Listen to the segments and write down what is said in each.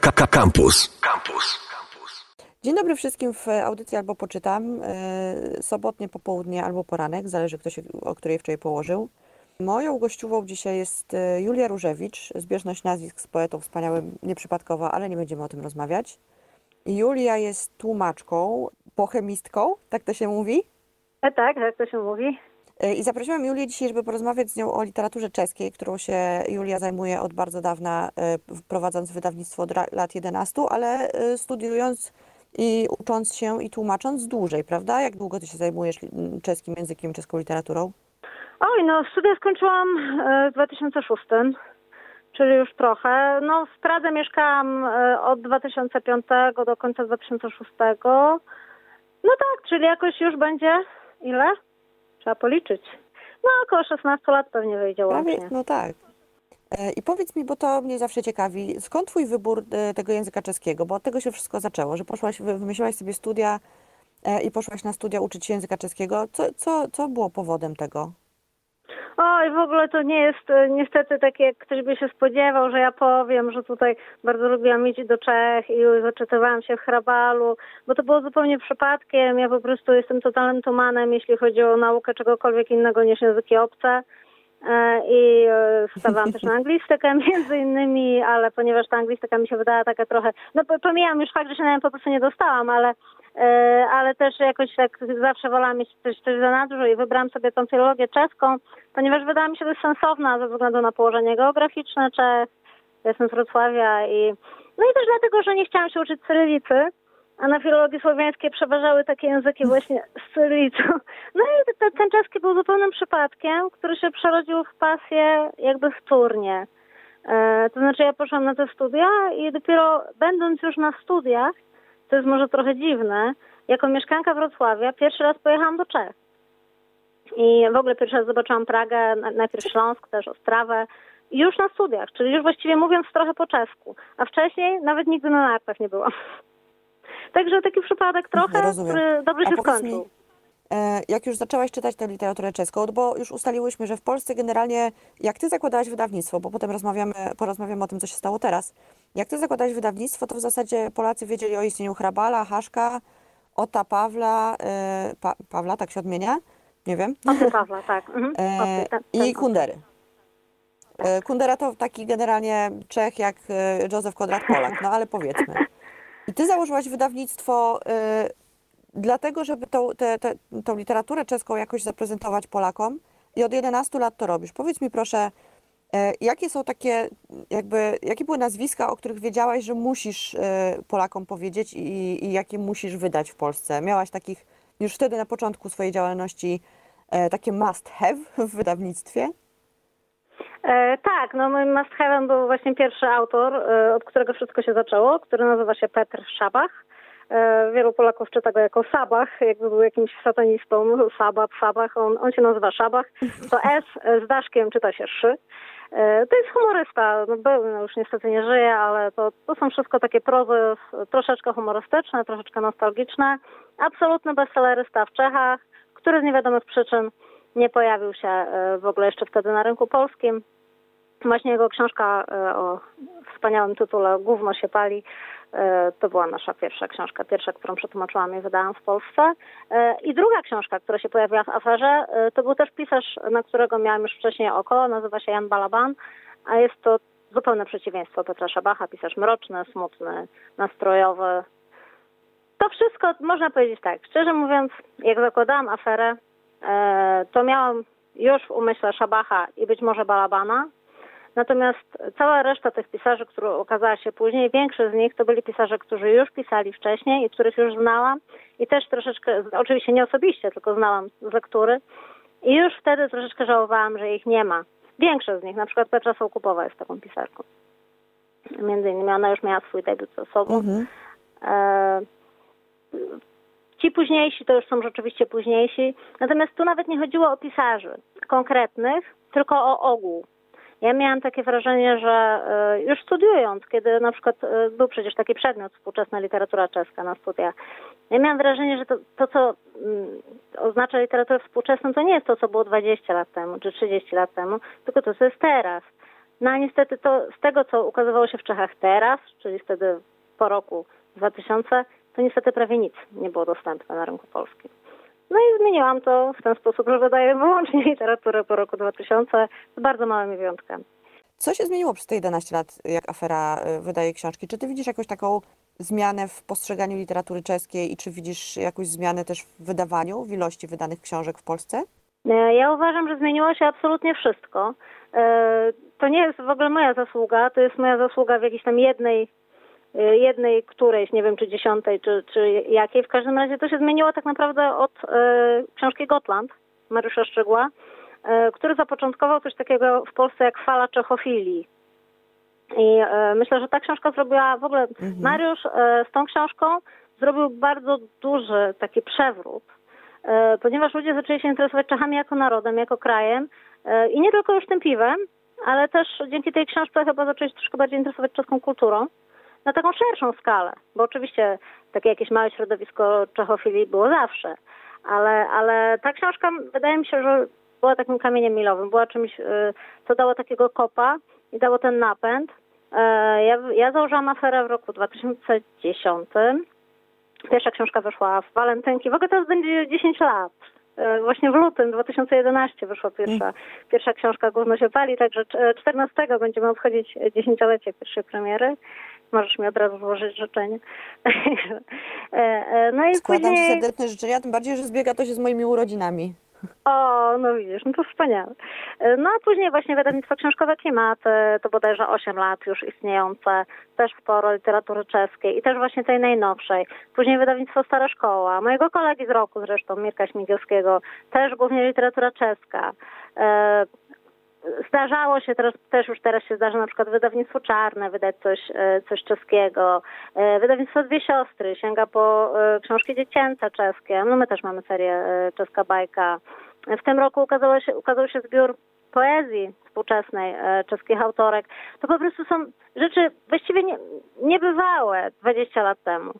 Campus. Campus. Dzień dobry wszystkim w audycji albo poczytam. e, Sobotnie popołudnie albo poranek, zależy kto się o której wczoraj położył. Moją gościową dzisiaj jest e, Julia Różewicz, zbieżność nazwisk z poetą wspaniałym, nieprzypadkowa, ale nie będziemy o tym rozmawiać. Julia jest tłumaczką, pochemistką, tak to się mówi. E, tak, tak to się mówi. E, I zaprosiłam Julię dzisiaj, żeby porozmawiać z nią o literaturze czeskiej, którą się Julia zajmuje od bardzo dawna, e, prowadząc wydawnictwo od lat 11, ale e, studiując i ucząc się i tłumacząc dłużej, prawda? Jak długo ty się zajmujesz li- m, czeskim językiem, czeską literaturą? Oj, no studia skończyłam w 2006, czyli już trochę. No w Pradze mieszkałam od 2005 do końca 2006. No tak, czyli jakoś już będzie ile? Trzeba policzyć. No około 16 lat pewnie wyjdzie Prawie, łącznie. no tak. E, I powiedz mi, bo to mnie zawsze ciekawi, skąd twój wybór e, tego języka czeskiego? Bo od tego się wszystko zaczęło, że poszłaś, wy- wymyśliłaś sobie studia e, i poszłaś na studia uczyć się języka czeskiego. Co, co, co było powodem tego? Oj, w ogóle to nie jest e, niestety tak, jak ktoś by się spodziewał, że ja powiem, że tutaj bardzo lubiłam iść do Czech i zaczytywałam się w Hrabalu, bo to było zupełnie przypadkiem. Ja po prostu jestem totalnym tumanem, jeśli chodzi o naukę czegokolwiek innego niż języki obce. E, I e, stawałam też na anglistykę między innymi, ale ponieważ ta anglistyka mi się wydała taka trochę, no po- pomijam już fakt, że się na nią po prostu nie dostałam, ale ale też jakoś tak zawsze wolałam mieć coś, coś za nadrzu i wybrałam sobie tą filologię czeską, ponieważ wydała mi się dość sensowna ze względu na położenie geograficzne Czech. Jestem z Wrocławia i no i też dlatego, że nie chciałam się uczyć cyrylicy, a na filologii słowiańskiej przeważały takie języki właśnie z cyrylicą. No i te- ten czeski był zupełnym przypadkiem, który się przerodził w pasję jakby wtórnie. E, to znaczy ja poszłam na te studia i dopiero będąc już na studiach, to jest może trochę dziwne, jako mieszkanka Wrocławia pierwszy raz pojechałam do Czech. I w ogóle pierwszy raz zobaczyłam Pragę, na- najpierw Śląsk, też Ostrawę. Już na studiach, czyli już właściwie mówiąc trochę po czesku. A wcześniej nawet nigdy na nartach nie byłam. Także taki przypadek trochę, Rozumiem. który dobrze A się skończył. mi, jak już zaczęłaś czytać tę literaturę czeską, bo już ustaliłyśmy, że w Polsce generalnie, jak ty zakładałaś wydawnictwo, bo potem rozmawiamy, porozmawiamy o tym, co się stało teraz. Jak ty zakładałaś wydawnictwo, to w zasadzie Polacy wiedzieli o istnieniu Hrabala, Haszka, Ota Pawla, e, pa, Pawla, tak się odmienia? Nie wiem. Oty Pawła, tak. Mhm. E, Oty, ten- I ten- Kundery. E, Kundera to taki generalnie Czech jak e, Józef Konrad Polak, no ale powiedzmy. I ty założyłaś wydawnictwo e, dlatego, żeby tą, te, te, tą literaturę czeską jakoś zaprezentować Polakom i od 11 lat to robisz. Powiedz mi proszę, e, jakie są takie, jakby, jakie były nazwiska, o których wiedziałaś, że musisz e, Polakom powiedzieć i, i jakie musisz wydać w Polsce? Miałaś takich już wtedy na początku swojej działalności e, takie must have w wydawnictwie? E, tak, no moim must have'em był właśnie pierwszy autor, od którego wszystko się zaczęło, który nazywa się Petr Szabach. E, wielu Polaków czyta go jako Sabach, jakby był jakimś satanistą, Sabach, Sabach, on, on się nazywa Szabach. To S z daszkiem czyta się Szy. E, to jest humorysta, no był, no już niestety nie żyje, ale to, to są wszystko takie prozy troszeczkę humorystyczne, troszeczkę nostalgiczne. Absolutny bestsellerysta w Czechach, który z niewiadomych przyczyn nie pojawił się e, w ogóle jeszcze wtedy na rynku polskim. Właśnie jego książka o wspaniałym tytule Gówno się pali to była nasza pierwsza książka, pierwsza, którą przetłumaczyłam i wydałam w Polsce. E, I druga książka, która się pojawiła w aferze, e, to był też pisarz, na którego miałam już wcześniej oko, nazywa się Jan Balaban, a jest to zupełne przeciwieństwo Petra Szabacha, pisarz mroczny, smutny, nastrojowy. To wszystko można powiedzieć tak, szczerze mówiąc, jak zakładałam aferę, e, to miałam już w umyśle Szabacha i być może Balabana, Natomiast cała reszta tych pisarzy, która okazała się później, większość z nich to byli pisarze, którzy już pisali wcześniej i których już znałam i też troszeczkę, oczywiście nie osobiście, tylko znałam z lektury i już wtedy troszeczkę żałowałam, że ich nie ma. Większość z nich, na przykład Petra Sołkupowa jest taką pisarką. Między innymi ona już miała swój debiut ze sobą. Mhm. E, Ci późniejsi to już są rzeczywiście późniejsi. Natomiast tu nawet nie chodziło o pisarzy konkretnych, tylko o ogół. Ja miałam takie wrażenie, że e, już studiując, kiedy na przykład e, był przecież taki przedmiot współczesna literatura czeska na studiach, ja miałam wrażenie, że to, to co mm, oznacza literaturę współczesną, to nie jest to, co było 20 lat temu czy 30 lat temu, tylko to, co jest teraz. No a niestety to z tego, co ukazywało się w Czechach teraz, czyli wtedy po roku 2000, to niestety prawie nic nie było dostępne na rynku polskim. No i zmieniłam to w ten sposób, że wydaję wyłącznie literaturę po roku 2000 z bardzo małymi wyjątkami. Co się zmieniło przez te 11 lat, jak afera y, wydaje książki? Czy ty widzisz jakąś taką zmianę w postrzeganiu literatury czeskiej i czy widzisz jakąś zmianę też w wydawaniu, w ilości wydanych książek w Polsce? E, Ja uważam, że zmieniło się absolutnie wszystko. E, To nie jest w ogóle moja zasługa, to jest moja zasługa w jakiejś tam jednej, e, jednej którejś, nie wiem czy dziesiątej, czy, czy jakiej. W każdym razie to się zmieniło tak naprawdę od e, książki Gotland Mariusza Szczygła, e, który zapoczątkował coś takiego w Polsce jak fala czechofilii. I myślę, że ta książka zrobiła w ogóle, Mariusz e, z tą książką zrobił bardzo duży taki przewrót, ponieważ ludzie zaczęli się interesować Czechami jako narodem, jako krajem i nie tylko już tym piwem, ale też dzięki tej książce chyba zaczęli się troszkę bardziej interesować czeską kulturą na taką szerszą skalę, bo oczywiście takie jakieś małe środowisko czechofilii było zawsze, ale, ale ta książka wydaje mi się, że była takim kamieniem milowym, była czymś, y, co dało takiego kopa i dało ten napęd. E, Ja, ja założyłam aferę w roku 2010. Pierwsza książka wyszła w walentynki. W ogóle teraz będzie 10 lat. E, Właśnie w lutym 2011 wyszła pierwsza, pierwsza książka Gówno się pali, także cz- 14 będziemy obchodzić dziesięciolecie pierwszej premiery. Możesz mi od razu złożyć życzenie. E, e, No i Składam ci później... serdeczne życzenia, tym bardziej, że zbiega to się z moimi urodzinami. O, no widzisz, no to wspaniale. No a później właśnie wydawnictwo książkowe Klimaty, to bodajże 8 lat już istniejące, też sporo literatury czeskiej i też właśnie tej najnowszej. Później wydawnictwo Stara Szkoła, mojego kolegi z roku zresztą, Mirka Śmigielskiego, też głównie literatura czeska. Zdarzało się, teraz, też już teraz się zdarza na przykład wydawnictwo Czarne wydać coś, e, coś czeskiego. E, Wydawnictwo Dwie Siostry sięga po e, książki dziecięce czeskie. No my też mamy serię Czeska Bajka. W tym roku ukazało się, ukazał się zbiór poezji współczesnej czeskich autorek. To po prostu są rzeczy właściwie nie, niebywałe 20 lat temu.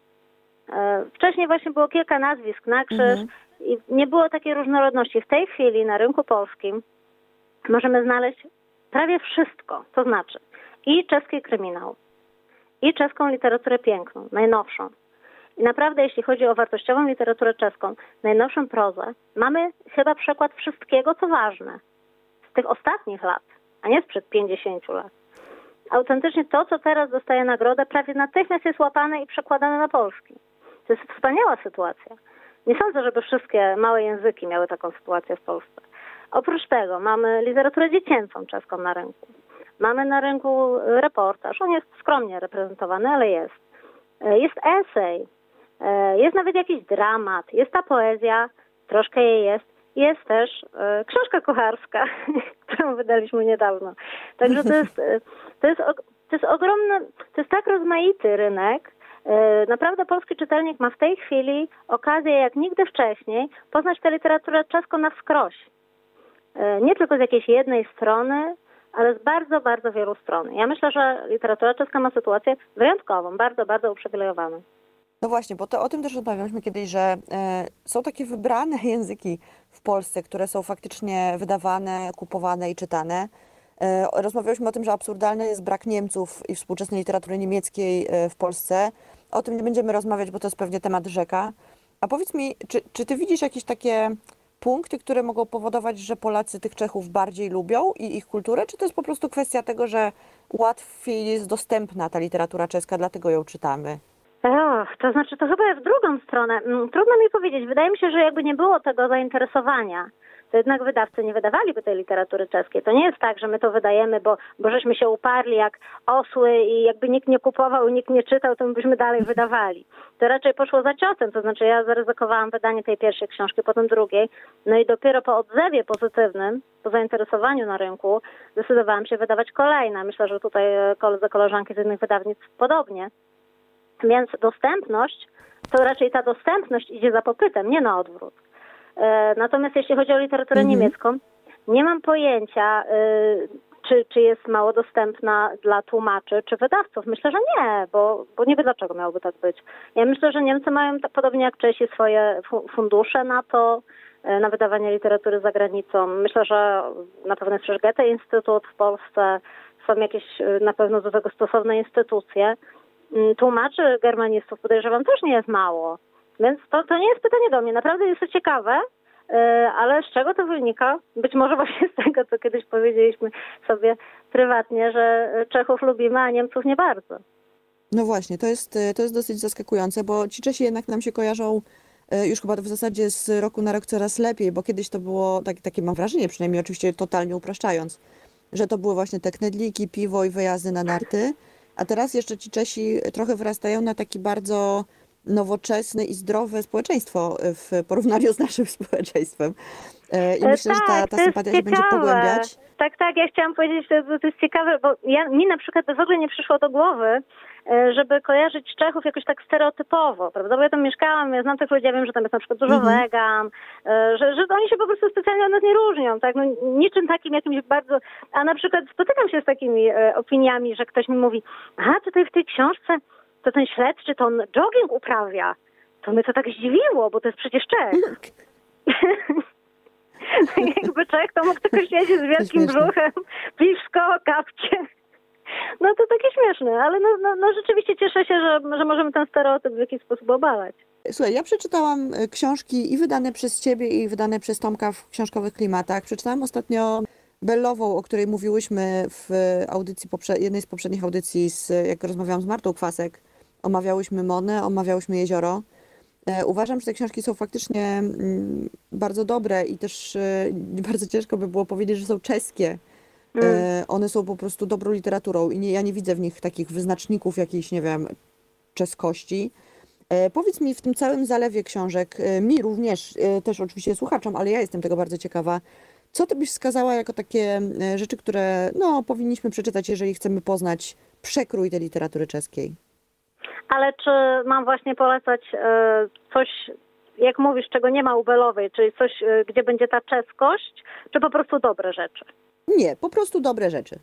Wcześniej właśnie było kilka nazwisk na krzyż i nie było takiej różnorodności. W tej chwili na rynku polskim możemy znaleźć prawie wszystko, to znaczy i czeski kryminał, i czeską literaturę piękną, najnowszą. I naprawdę, jeśli chodzi o wartościową literaturę czeską, najnowszą prozę, mamy chyba przykład wszystkiego, co ważne z tych ostatnich lat, a nie sprzed 50 lat. Autentycznie to, co teraz dostaje nagrodę, prawie natychmiast jest łapane i przekładane na polski. To jest wspaniała sytuacja. Nie sądzę, żeby wszystkie małe języki miały taką sytuację w Polsce. Oprócz tego mamy literaturę dziecięcą czeską na rynku. Mamy na rynku reportaż. On jest skromnie reprezentowany, ale jest. E, Jest esej. E, Jest nawet jakiś dramat. Jest ta poezja. Troszkę jej jest. Jest też e, książka kucharska, którą wydaliśmy niedawno. Także to jest, to jest, to jest ogromny, to jest tak rozmaity rynek, Naprawdę polski czytelnik ma w tej chwili okazję jak nigdy wcześniej poznać tę literaturę czeską na wskroś. E, Nie tylko z jakiejś jednej strony, ale z bardzo, bardzo wielu stron. Ja myślę, że literatura czeska ma sytuację wyjątkową, bardzo, bardzo uprzywilejowaną. No właśnie, bo to o tym też rozmawialiśmy kiedyś, że e, są takie wybrane języki w Polsce, które są faktycznie wydawane, kupowane i czytane. E, rozmawialiśmy o tym, że absurdalny jest brak Niemców i współczesnej literatury niemieckiej e, w Polsce. O tym nie będziemy rozmawiać, bo to jest pewnie temat rzeka. A powiedz mi, czy, czy ty widzisz jakieś takie punkty, które mogą powodować, że Polacy tych Czechów bardziej lubią i ich kulturę, czy to jest po prostu kwestia tego, że łatwiej jest dostępna ta literatura czeska, dlatego ją czytamy? Ach, to znaczy to chyba w drugą stronę. Mm, Trudno mi powiedzieć. Wydaje mi się, że jakby nie było tego zainteresowania, to jednak wydawcy nie wydawaliby tej literatury czeskiej. To nie jest tak, że my to wydajemy, bo, bo żeśmy się uparli jak osły i jakby nikt nie kupował, nikt nie czytał, to my byśmy dalej wydawali. To raczej poszło za ciosem, to znaczy ja zaryzykowałam wydanie tej pierwszej książki, potem drugiej, no i dopiero po odzewie pozytywnym, po zainteresowaniu na rynku, zdecydowałam się wydawać kolejne. Myślę, że tutaj e, koledzy, koleżanki z innych wydawnictw podobnie. Więc dostępność, to raczej ta dostępność idzie za popytem, nie na odwrót. E, Natomiast jeśli chodzi o literaturę niemiecką, nie mam pojęcia, e, czy, czy jest mało dostępna dla tłumaczy czy wydawców. Myślę, że nie, bo, bo nie wiem dlaczego miałoby tak być. Ja myślę, że Niemcy mają podobnie jak Czesi swoje fu- fundusze na to, e, na wydawanie literatury za granicą. Myślę, że na pewno jest przecież Goethe Instytut w Polsce, są jakieś na pewno do tego stosowne instytucje. Mm, Tłumaczy germanistów podejrzewam też nie jest mało. Więc to, to nie jest pytanie do mnie. Naprawdę jest to ciekawe, e, ale z czego to wynika? Być może właśnie z tego, co kiedyś powiedzieliśmy sobie prywatnie, że Czechów lubimy, a Niemców nie bardzo. No właśnie, to jest, to jest dosyć zaskakujące, bo ci Czesi jednak nam się kojarzą e, już chyba w zasadzie z roku na rok coraz lepiej, bo kiedyś to było tak, takie, mam wrażenie, przynajmniej oczywiście totalnie upraszczając, że to były właśnie te knedliki, piwo i wyjazdy na narty, a teraz jeszcze ci Czesi trochę wyrastają na taki bardzo nowoczesne i zdrowe społeczeństwo w porównaniu z naszym społeczeństwem. E, I E, myślę, że ta, tak, ta sympatia się będzie pogłębiać. Tak, tak, ja chciałam powiedzieć, że to jest ciekawe, bo ja, mi na przykład w ogóle nie przyszło do głowy, e, żeby kojarzyć Czechów jakoś tak stereotypowo, prawda? Bo ja tam mieszkałam, ja znam tych ludzi, ja wiem, że tam jest na przykład dużo Mhm. wegan, że, że oni się po prostu specjalnie od nas nie różnią, tak? No, niczym takim jakimś bardzo... A na przykład spotykam się z takimi opiniami, że ktoś mi mówi, a tutaj w tej książce to ten śledczy, to on jogging uprawia. To mnie to tak zdziwiło, bo to jest przecież Czech. Jakby Czech to mógł tylko siedzieć z wielkim brzuchem, piwsko, kapcie. No to takie śmieszne, ale no, no, no rzeczywiście cieszę się, że, że możemy ten stereotyp w jakiś sposób obalać. Słuchaj, ja przeczytałam e, książki i wydane przez ciebie, i wydane przez Tomka w książkowych klimatach. Przeczytałam ostatnio Bellową, o której mówiłyśmy w audycji, jednej z poprzednich audycji, z, jak rozmawiałam z Martą Kwasek. Omawiałyśmy Monę, omawiałyśmy Jezioro. E, Uważam, że te książki są faktycznie mm, bardzo dobre i też e, bardzo ciężko by było powiedzieć, że są czeskie. E, One są po prostu dobrą literaturą i nie, ja nie widzę w nich takich wyznaczników jakiejś, nie wiem, czeskości. Powiedz mi w tym całym zalewie książek, mi również, też oczywiście słuchaczom, ale ja jestem tego bardzo ciekawa, co ty byś wskazała jako takie rzeczy, które no, powinniśmy przeczytać, jeżeli chcemy poznać przekrój tej literatury czeskiej? Ale czy mam właśnie polecać e, coś, jak mówisz, czego nie ma u Belowej, czyli coś, e, gdzie będzie ta czeskość, czy po prostu dobre rzeczy? Nie, po prostu dobre rzeczy.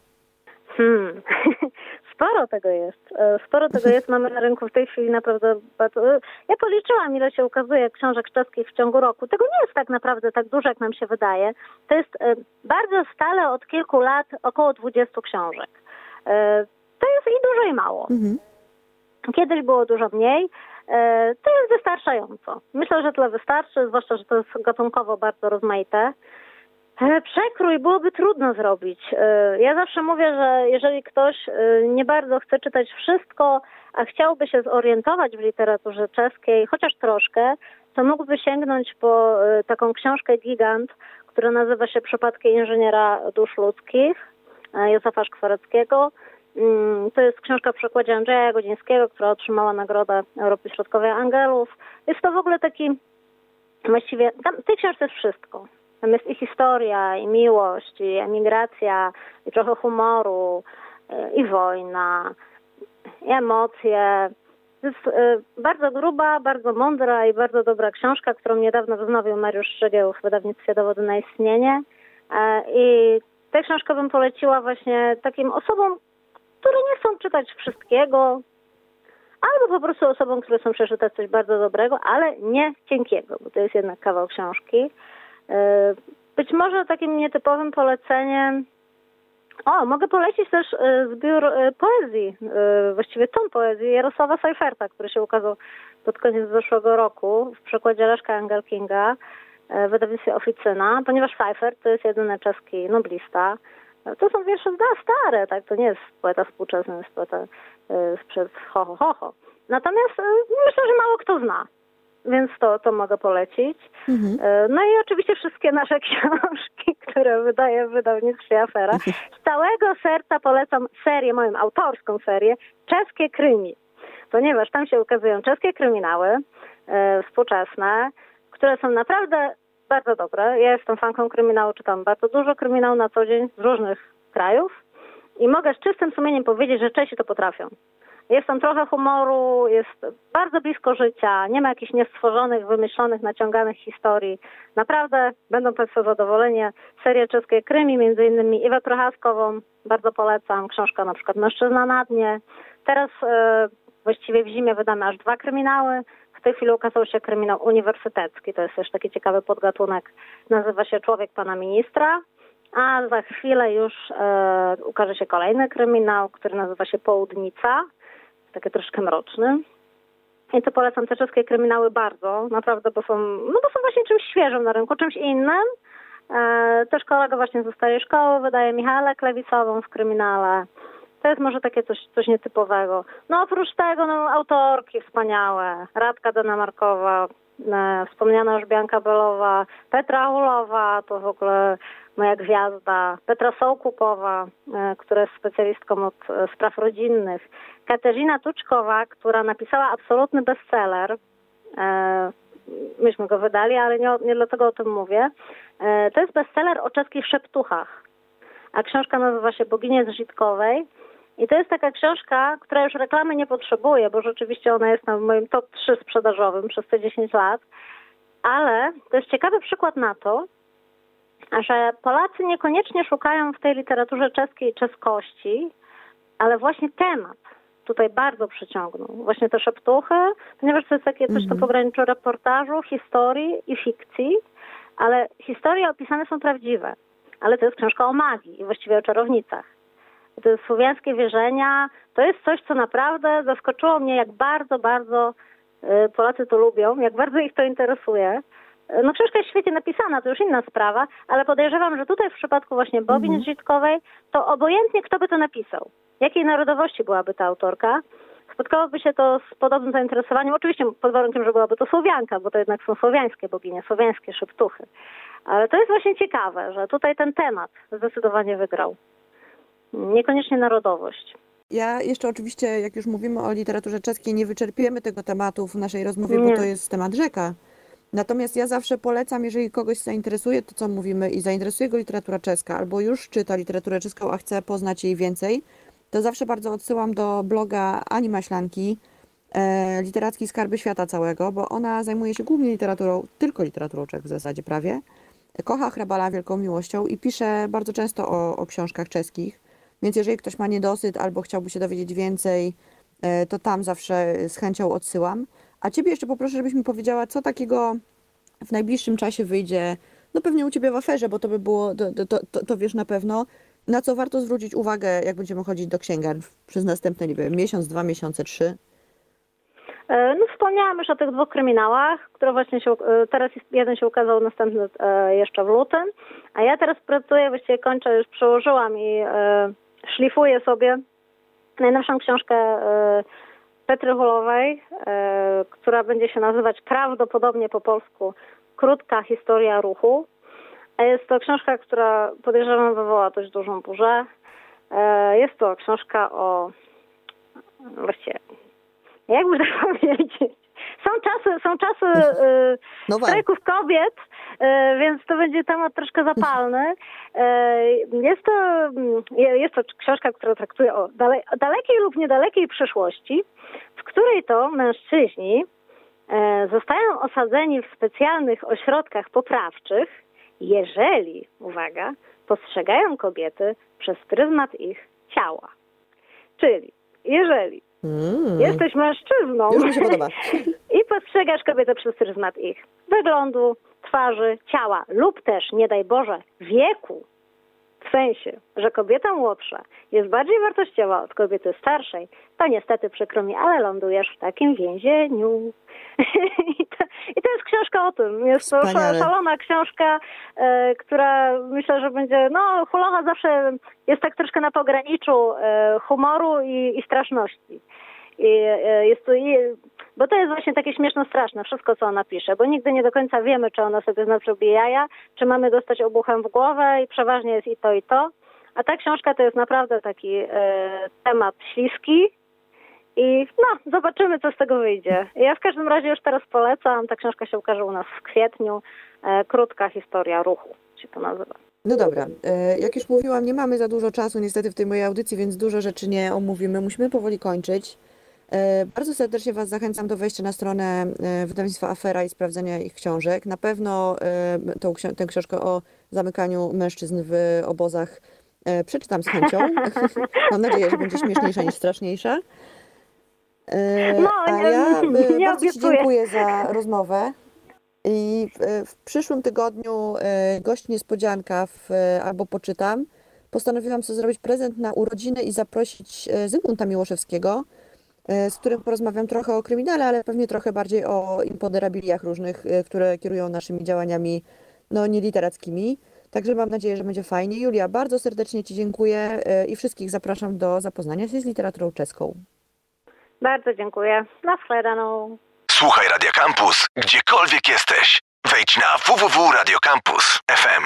Hmm. Sporo tego jest. E, Sporo tego jest. Mamy na rynku w tej chwili naprawdę bardzo... Ja policzyłam, ile się ukazuje książek czeskich w ciągu roku. Tego nie jest tak naprawdę tak dużo, jak nam się wydaje. To jest bardzo stale od kilku lat około 20 książek. To jest i dużo, i mało. Mhm. Kiedyś było dużo mniej. E, To jest wystarczająco. Myślę, że tyle wystarczy, zwłaszcza, że to jest gatunkowo bardzo rozmaite. E, Przekrój byłoby trudno zrobić. E, Ja zawsze mówię, że jeżeli ktoś nie bardzo chce czytać wszystko, a chciałby się zorientować w literaturze czeskiej, chociaż troszkę, to mógłby sięgnąć po taką książkę Gigant, która nazywa się Przypadki inżyniera dusz ludzkich Józefa Szkwareckiego. Mm, To jest książka w przekładzie Andrzeja Godzińskiego, która otrzymała Nagrodę Europy Środkowej Angelów. Jest to w ogóle taki właściwie, tam w tej książce jest wszystko. Tam jest i historia, i miłość, i emigracja, i trochę humoru, y, i wojna, i emocje. To jest y, bardzo gruba, bardzo mądra i bardzo dobra książka, którą niedawno wznowił Mariusz Szczegieł w wydawnictwie Dowody na istnienie. E, I tę książkę bym poleciła właśnie takim osobom, które nie chcą czytać wszystkiego, albo po prostu osobom, które chcą przeczytać coś bardzo dobrego, ale nie cienkiego, bo to jest jednak kawał książki. E, Być może takim nietypowym poleceniem. O, mogę polecić też e, zbiór e, poezji, właściwie tom poezji Jarosława Seiferta, który się ukazał pod koniec zeszłego roku w przekładzie Leszka Engelkinga w wydawnictwie Oficyna, ponieważ Seifert to jest jedyny czeski noblista. E, To są wiersze zda- stare, tak? To nie jest poeta współczesny, jest poeta e, sprzed ho, ho, ho, ho. Natomiast e, myślę, że mało kto zna, więc to, to mogę polecić. Mhm. E, No i oczywiście wszystkie nasze książki, które wydaje w wydawnictwie Afera. Z całego serca polecam serię, moją autorską serię, Czeskie Krymi. Ponieważ tam się ukazują czeskie kryminały współczesne, które są naprawdę bardzo dobre. Ja jestem fanką kryminału, czytam bardzo dużo kryminału na co dzień z różnych krajów i mogę z czystym sumieniem powiedzieć, że Czesi to potrafią. Jest tam trochę humoru, jest bardzo blisko życia, nie ma jakichś niestworzonych, wymyślonych, naciąganych historii. Naprawdę będą Państwo zadowoleni. Serię czeskie Krymi, między innymi Iwę Prochaskową, bardzo polecam. Książka na przykład Mężczyzna na dnie. Teraz e, właściwie w zimie wydamy aż dwa kryminały. W tej chwili ukazał się kryminał uniwersytecki, to jest też taki ciekawy podgatunek. Nazywa się Człowiek Pana Ministra. a za chwilę już e, ukaże się kolejny kryminał, który nazywa się Południca, taki troszkę mroczny. I to polecam te czeskie kryminały bardzo, naprawdę, bo są, no bo są właśnie czymś świeżym na rynku, czymś innym. E, też kolega właśnie ze starej szkoły wydaje Michale Klewicową w kryminale. To jest może takie coś, coś nietypowego. No oprócz tego no, autorki wspaniałe. Radka Denamarkowa, e, wspomniana już Bianka Belowa, Petra Hulowa, to w ogóle moja gwiazda, Petra Sołkupowa, e, która jest specjalistką od e, spraw rodzinnych, Katarzyna Tuczkowa, która napisała absolutny bestseller. E, myśmy go wydali, ale nie, nie dlatego o tym mówię. To jest bestseller o czeskich szeptuchach, a książka nazywa się Boginie Zżitkowej. I to jest taka książka, która już reklamy nie potrzebuje, bo rzeczywiście ona jest na moim top 3 sprzedażowym przez te 10 lat. Ale to jest ciekawy przykład na to, że Polacy niekoniecznie szukają w tej literaturze czeskiej czeskości, ale właśnie temat tutaj bardzo przyciągnął. Właśnie te szeptuchy, ponieważ to jest takie coś, co pograniczu reportażu, historii i fikcji, ale historie opisane są prawdziwe. Ale to jest książka o magii i właściwie o czarownicach. Te słowiańskie wierzenia, to jest coś, co naprawdę zaskoczyło mnie, jak bardzo, bardzo y, Polacy to lubią, jak bardzo ich to interesuje. Y, No książka jest świetnie napisana, to już inna sprawa, ale podejrzewam, że tutaj w przypadku właśnie Bobin Mhm. Zżitkowej, to obojętnie kto by to napisał, jakiej narodowości byłaby ta autorka, spotkałoby się to z podobnym zainteresowaniem, oczywiście pod warunkiem, że byłaby to Słowianka, bo to jednak są słowiańskie boginie, słowiańskie szeptuchy. Ale to jest właśnie ciekawe, że tutaj ten temat zdecydowanie wygrał. Niekoniecznie narodowość. Ja jeszcze oczywiście, jak już mówimy o literaturze czeskiej, nie wyczerpiemy tego tematu w naszej rozmowie, Nie. bo to jest temat rzeka. Natomiast ja zawsze polecam, jeżeli kogoś zainteresuje to, co mówimy i zainteresuje go literatura czeska, albo już czyta literaturę czeską, a chce poznać jej więcej, to zawsze bardzo odsyłam do bloga Ani Maślanki, e, Literacki Skarby Świata Całego, bo ona zajmuje się głównie literaturą, tylko literaturą czech w zasadzie prawie. Kocha Hrabala wielką miłością i pisze bardzo często o, o książkach czeskich. Więc jeżeli ktoś ma niedosyt albo chciałby się dowiedzieć więcej, e, to tam zawsze z chęcią odsyłam. A Ciebie jeszcze poproszę, żebyś mi powiedziała, co takiego w najbliższym czasie wyjdzie, no pewnie u Ciebie w aferze, bo to by było, to, to, to, to wiesz na pewno, na co warto zwrócić uwagę, jak będziemy chodzić do księgarni przez następne, nie wiem, miesiąc, dwa miesiące, trzy. E, No wspomniałam już o tych dwóch kryminałach, które właśnie się, e, teraz jeden się ukazał, następny e, jeszcze w lutym, a ja teraz pracuję, właściwie kończę, już przełożyłam i e, szlifuję sobie najnowszą książkę e, Petry Hulowej, e, która będzie się nazywać prawdopodobnie po polsku Krótka historia ruchu. A Jest to książka, która podejrzewam wywoła dość dużą burzę. E, Jest to książka o właściwie jakby to powiedzieć. Są czasy, są czasy y, No strajków kobiet, y, więc to będzie temat troszkę zapalny. Y, jest, to, jest to książka, która traktuje o dale, o dalekiej lub niedalekiej przyszłości, w której to mężczyźni zostają osadzeni w specjalnych ośrodkach poprawczych, jeżeli, uwaga, postrzegają kobiety przez pryzmat ich ciała. Czyli jeżeli Mm, jesteś mężczyzną już mi się podoba. i postrzegasz kobietę przez pryzmat ich wyglądu, twarzy, ciała lub też, nie daj Boże, wieku. W sensie, że kobieta młodsza jest bardziej wartościowa od kobiety starszej, to niestety przykro mi, ale lądujesz w takim więzieniu. I, to, jest książka o tym. Jest to Wspaniale. szalona książka, e, która myślę, że będzie, no Hulocha zawsze jest tak troszkę na pograniczu e, humoru i, i straszności. I e, jest to, i, bo to jest właśnie takie śmieszno straszne, wszystko co ona pisze, bo nigdy nie do końca wiemy, czy ona sobie z nas robi jaja, czy mamy dostać obuchem w głowę i przeważnie jest i to, i to. A ta książka to jest naprawdę taki e, temat śliski i no, zobaczymy, co z tego wyjdzie. Ja w każdym razie już teraz polecam, ta książka się ukaże u nas w kwietniu, e, krótka historia ruchu się to nazywa. No dobra, e, jak już mówiłam, nie mamy za dużo czasu niestety w tej mojej audycji, więc dużo rzeczy nie omówimy. Musimy powoli kończyć. E, Bardzo serdecznie Was zachęcam do wejścia na stronę e, wydawnictwa Afera i sprawdzenia ich książek. Na pewno tą, tę książkę o zamykaniu mężczyzn w obozach przeczytam z chęcią. Mam nadzieję, że będzie śmieszniejsza niż straszniejsza. E, No, nie- ja e, nie bardzo Ci obiecuję. dziękuję za rozmowę. I w, w przyszłym tygodniu e, gość niespodzianka w, e, albo poczytam. Postanowiłam sobie zrobić prezent na urodziny i zaprosić e, Zygmunta Miłoszewskiego, e, z którym porozmawiam trochę o kryminale, ale pewnie trochę bardziej o imponderabiliach różnych, e, które kierują naszymi działaniami no, nieliterackimi. Także mam nadzieję, że będzie fajnie. Julia, bardzo serdecznie Ci dziękuję e, i wszystkich zapraszam do zapoznania się z literaturą czeską. Bardzo dziękuję. Na shledaną. Słuchaj Radio Campus, gdziekolwiek jesteś. Wejdź na www.radiocampus.fm.